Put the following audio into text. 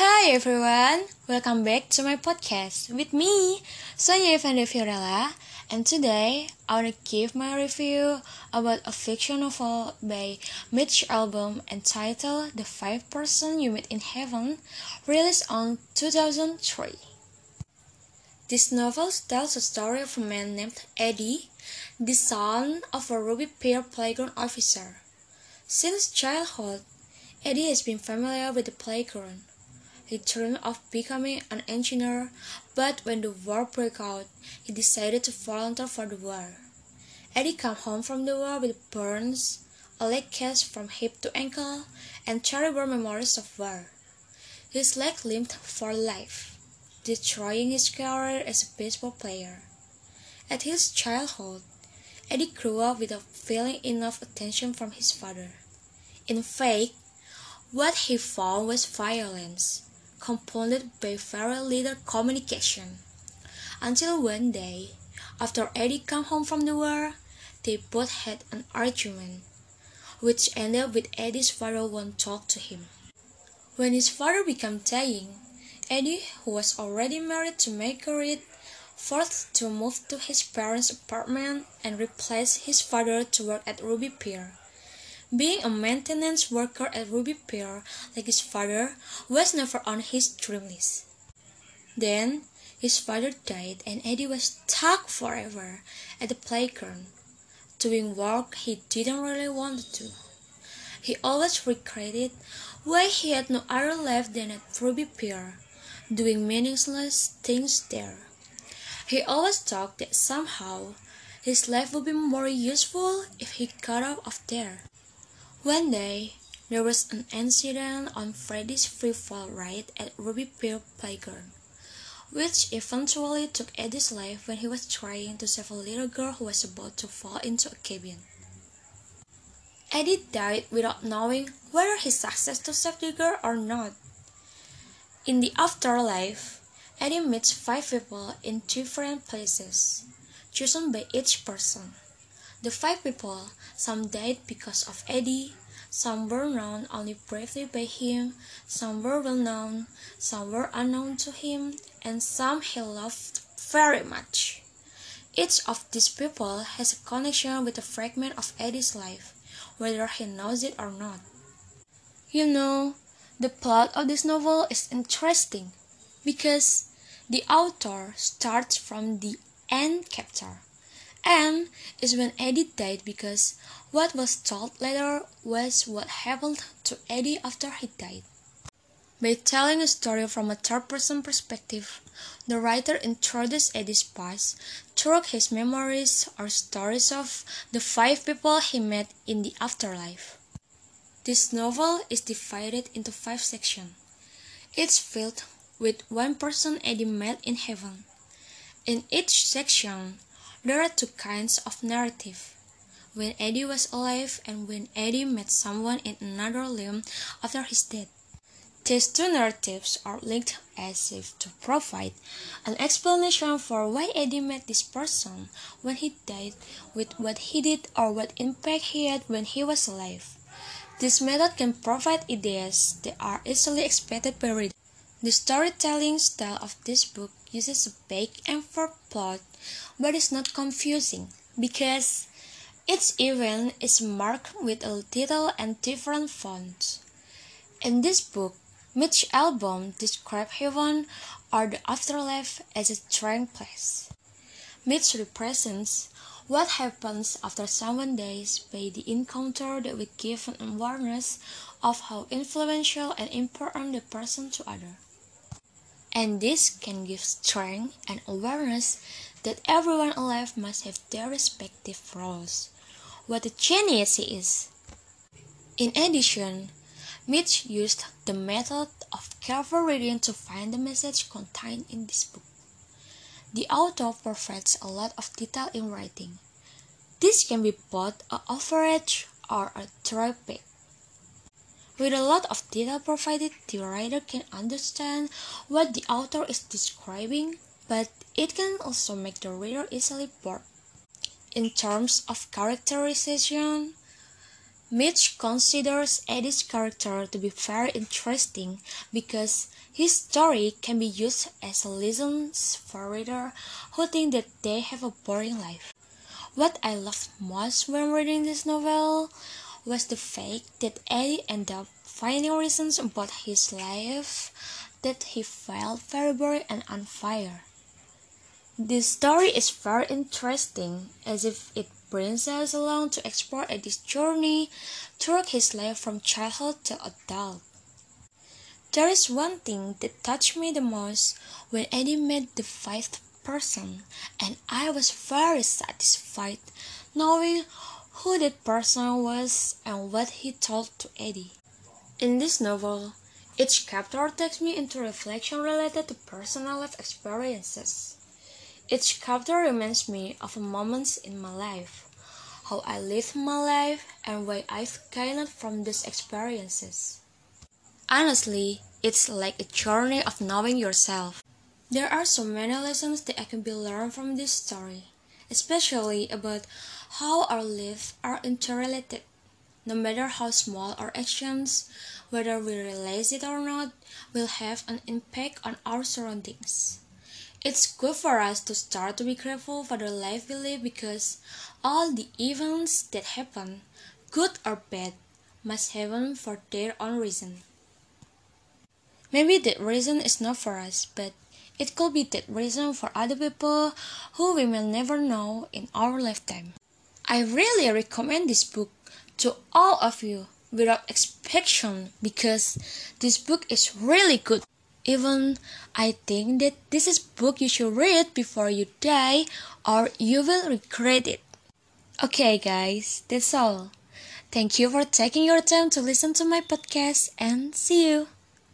Hi everyone, welcome back to my podcast with me, Sonia Evander Fiorella, and today I want to give my review about a fiction novel by Mitch Albom entitled The Five Person You Meet in Heaven, released on 2003. This novel tells the story of a man named Eddie, the son of a Ruby Pier playground officer. Since childhood, Eddie has been familiar with the playground. He dreamed of becoming an engineer, but when the war broke out, he decided to volunteer for the war. Eddie came home from the war with burns, a leg cast from hip to ankle, and terrible memories of war. His leg limped for life, destroying his career as a baseball player. At his childhood, Eddie grew up without feeling enough attention from his father. In fact, what he found was violence compounded by very little communication. Until one day, after Eddie came home from the war, they both had an argument, which ended with Eddie's father won't talk to him. When his father became dying, Eddie, who was already married to Marguerite, forced to move to his parents' apartment and replace his father to work at Ruby Pier. Being a maintenance worker at Ruby Pier, like his father, was never on his dream list. Then, his father died and Eddie was stuck forever at the playground, doing work he didn't really want to. He always regretted why he had no other life than at Ruby Pier, doing meaningless things there. He always thought that somehow his life would be more useful if he got out of there. One day, there was an incident on Freddy's free fall ride at Ruby Pier Playground, which eventually took Eddie's life when he was trying to save a little girl who was about to fall into a cabin. Eddie died without knowing whether he succeeded to save the girl or not. In the afterlife, Eddie meets five people in different places, chosen by each person. The five people, some died because of Eddie, some were known only briefly by him, some were well known, some were unknown to him, and some he loved very much. Each of these people has a connection with a fragment of Eddie's life, whether he knows it or not. You know, the plot of this novel is interesting because the author starts from the end chapter and is when Eddie died because what was told later was what happened to Eddie after he died. By telling a story from a third person perspective, the writer introduced Eddie's past through his memories or stories of the five people he met in the afterlife. This novel is divided into five sections, each filled with one person Eddie met in heaven. In each section, there are two kinds of narrative. When Eddie was alive and when Eddie met someone in another realm after his death. These two narratives are linked as if to provide an explanation for why Eddie met this person when he died with what he did or what impact he had when he was alive. This method can provide ideas that are easily expected by readers. The storytelling style of this book uses a back and forth plot but it's not confusing because each event is marked with a title and different fonts. In this book, Mitch Albom describes heaven or the afterlife as a strange place. Mitch represents what happens after someone dies by the encounter that will give an awareness of how influential and important the person to others. And this can give strength and awareness that everyone alive must have their respective roles. What a genius he is! In addition, Mitch used the method of careful reading to find the message contained in this book. The author provides a lot of detail in writing. This can be both a average or a page. With a lot of detail provided, the writer can understand what the author is describing, but it can also make the reader easily bored. In terms of characterization, Mitch considers Eddie's character to be very interesting because his story can be used as a lesson for readers who think that they have a boring life. What I loved most when reading this novel was the fact that Eddie ended up finding reasons about his life that he felt very boring and unfair. This story is very interesting as if it brings us along to explore Eddie's journey through his life from childhood to adult. There is one thing that touched me the most when Eddie met the fifth person, and I was very satisfied knowing who that person was and what he told to Eddie. In this novel, each chapter takes me into reflection related to personal life experiences. Each chapter reminds me of moments in my life, how I lived my life, and why I've gained from these experiences. Honestly, it's like a journey of knowing yourself. There are so many lessons that I can be learned from this story, especially about how our lives are interrelated. No matter how small our actions, whether we realize it or not, will have an impact on our surroundings. It's good for us to start to be grateful for the life we live because all the events that happen, good or bad, must happen for their own reason. Maybe that reason is not for us, but it could be that reason for other people who we will never know in our lifetime. I really recommend this book to all of you without exception because this book is really good. Even I think that this is book you should read before you die or you will regret it. Okay guys, that's all. Thank you for taking your time to listen to my podcast and see you.